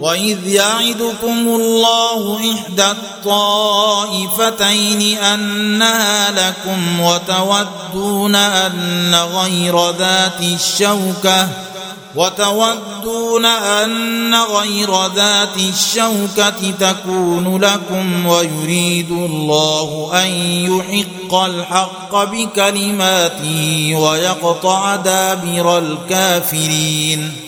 واذ يعدكم الله احدى الطائفتين انها لكم وتودون ان غير ذات الشوكه وتودون ان غير ذات الشوكه تكون لكم ويريد الله ان يحق الحق بكلماته ويقطع دابر الكافرين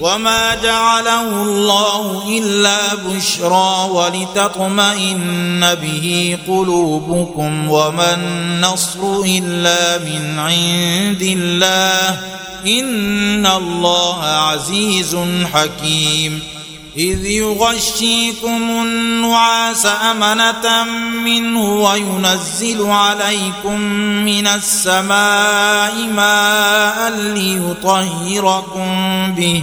وما جعله الله الا بشرى ولتطمئن به قلوبكم وما النصر الا من عند الله ان الله عزيز حكيم اذ يغشيكم النعاس امنه منه وينزل عليكم من السماء ماء ليطهركم به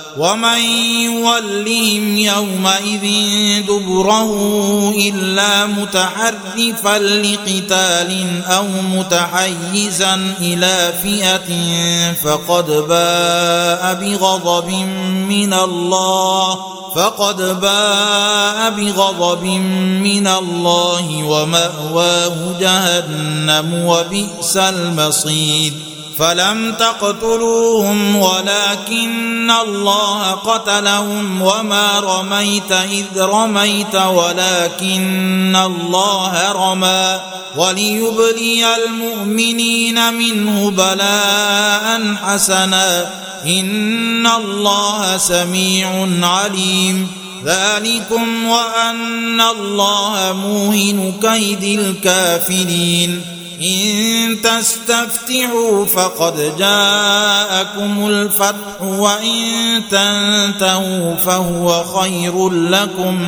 ومن يولهم يومئذ دبره إلا متحرفا لقتال أو متحيزا إلى فئة فقد باء بغضب من الله فقد باء بغضب من الله ومأواه جهنم وبئس المصير فلم تقتلوهم ولكن الله قتلهم وما رميت إذ رميت ولكن الله رمى وليبلي المؤمنين منه بلاء حسنا إن الله سميع عليم ذلكم وأن الله موهن كيد الكافرين إن تستفتحوا فقد جاءكم الفتح وإن تنتهوا فهو خير لكم.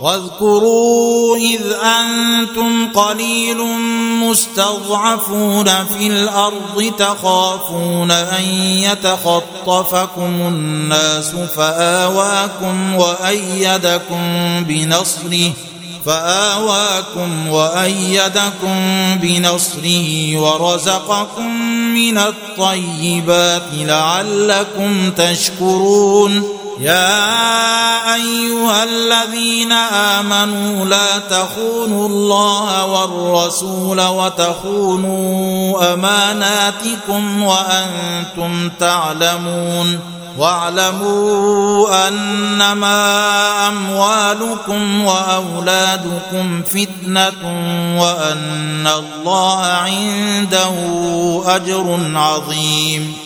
واذكروا إذ أنتم قليل مستضعفون في الأرض تخافون أن يتخطفكم الناس فآواكم وأيدكم بنصره فآواكم وأيدكم بنصره ورزقكم من الطيبات لعلكم تشكرون يا أيها الذين آمنوا لا تخونوا الله والرسول وتخونوا أماناتكم وأنتم تعلمون واعلموا أنما أموالكم وأولادكم فتنة وأن الله عنده أجر عظيم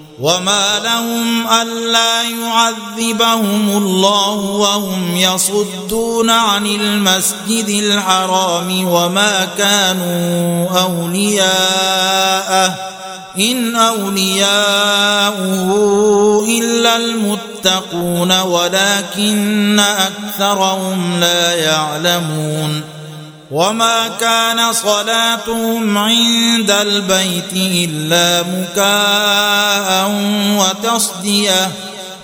وما لهم الا يعذبهم الله وهم يصدون عن المسجد الحرام وما كانوا اولياءه ان اولياؤه الا المتقون ولكن اكثرهم لا يعلمون وما كان صلاتهم عند البيت الا مكاء وتصديه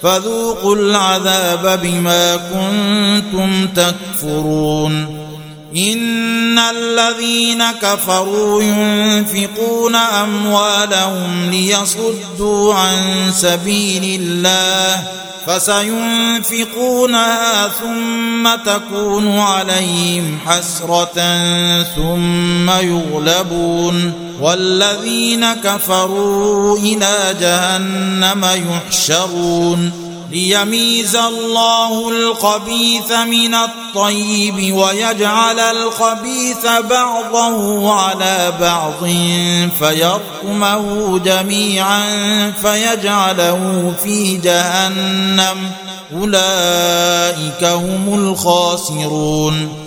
فذوقوا العذاب بما كنتم تكفرون إن الذين كفروا ينفقون أموالهم ليصدوا عن سبيل الله فسينفقونها ثم تكون عليهم حسرة ثم يغلبون والذين كفروا إلى جهنم يحشرون ليميز الله الخبيث من الطيب ويجعل الخبيث بعضه على بعض فيرقمه جميعا فيجعله في جهنم. أولئك هم الخاسرون.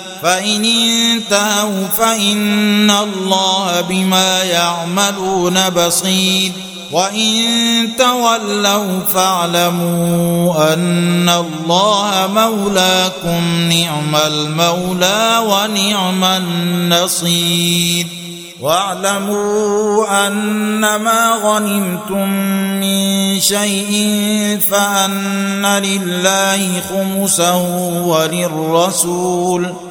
فإن انتهوا فإن الله بما يعملون بصير. وإن تولوا فاعلموا أن الله مولاكم نعم المولى ونعم النصير. واعلموا أنما غنمتم من شيء فأن لله خمسه وللرسول.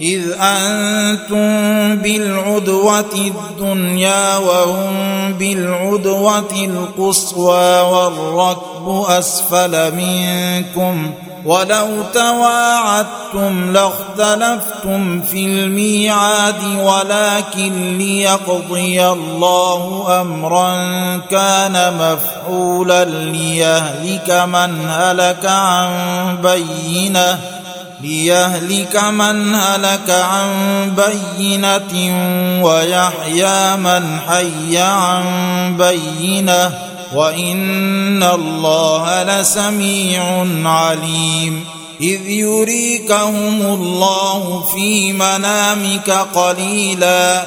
إذ أنتم بالعدوة الدنيا وهم بالعدوة القصوى والركب أسفل منكم ولو تواعدتم لاختلفتم في الميعاد ولكن ليقضي الله أمرا كان مفعولا ليهلك من هلك عن بينة ليهلك من هلك عن بينة ويحيى من حي عن بينة وإن الله لسميع عليم. إذ يريكهم الله في منامك قليلاً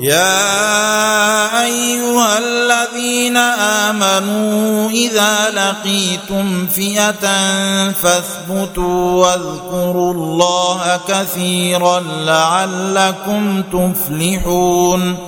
يا أيها الذين آمنوا إذا لقيتم فئة فاثبتوا واذكروا الله كثيرا لعلكم تفلحون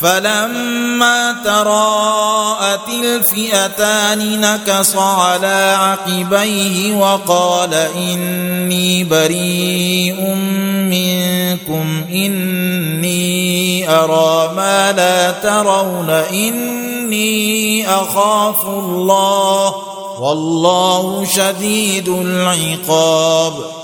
فلما تراءت الفئتان نكص على عقبيه وقال إني بريء منكم إني أرى ما لا ترون إني أخاف الله والله شديد العقاب.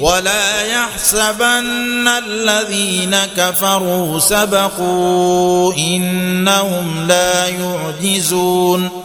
ولا يحسبن الذين كفروا سبقوا إنهم لا يعجزون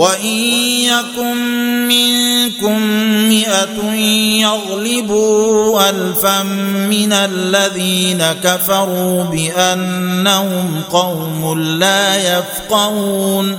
وإن يكن منكم مئة يغلبوا ألفا من الذين كفروا بأنهم قوم لا يفقهون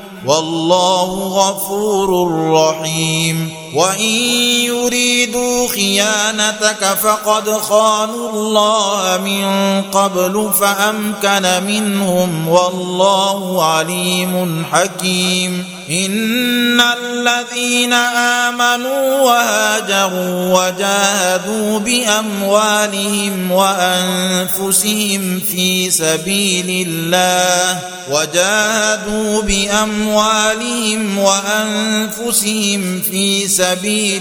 والله غفور رحيم. وان يريدوا خيانتك فقد خانوا الله من قبل فامكن منهم والله عليم حكيم ان الذين امنوا وهاجروا وجاهدوا باموالهم وانفسهم في سبيل الله وجاهدوا باموالهم وانفسهم في سبيل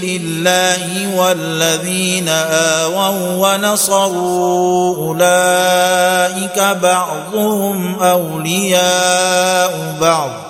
الله والذين آووا ونصروا أولئك بعضهم أولياء بعض.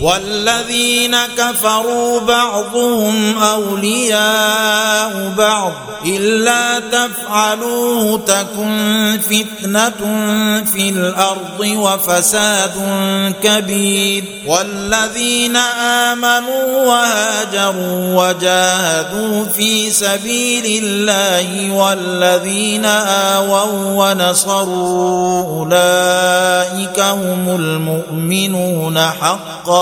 والذين كفروا بعضهم أولياء بعض. إلا تفعلوه تكن فتنة في الأرض وفساد كبير. والذين آمنوا وهاجروا وجاهدوا في سبيل الله والذين آووا ونصروا أولئك هم المؤمنون حقا.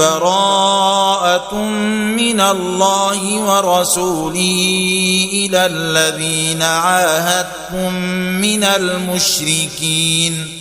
براءة من الله ورسوله إلى الذين عاهدتم من المشركين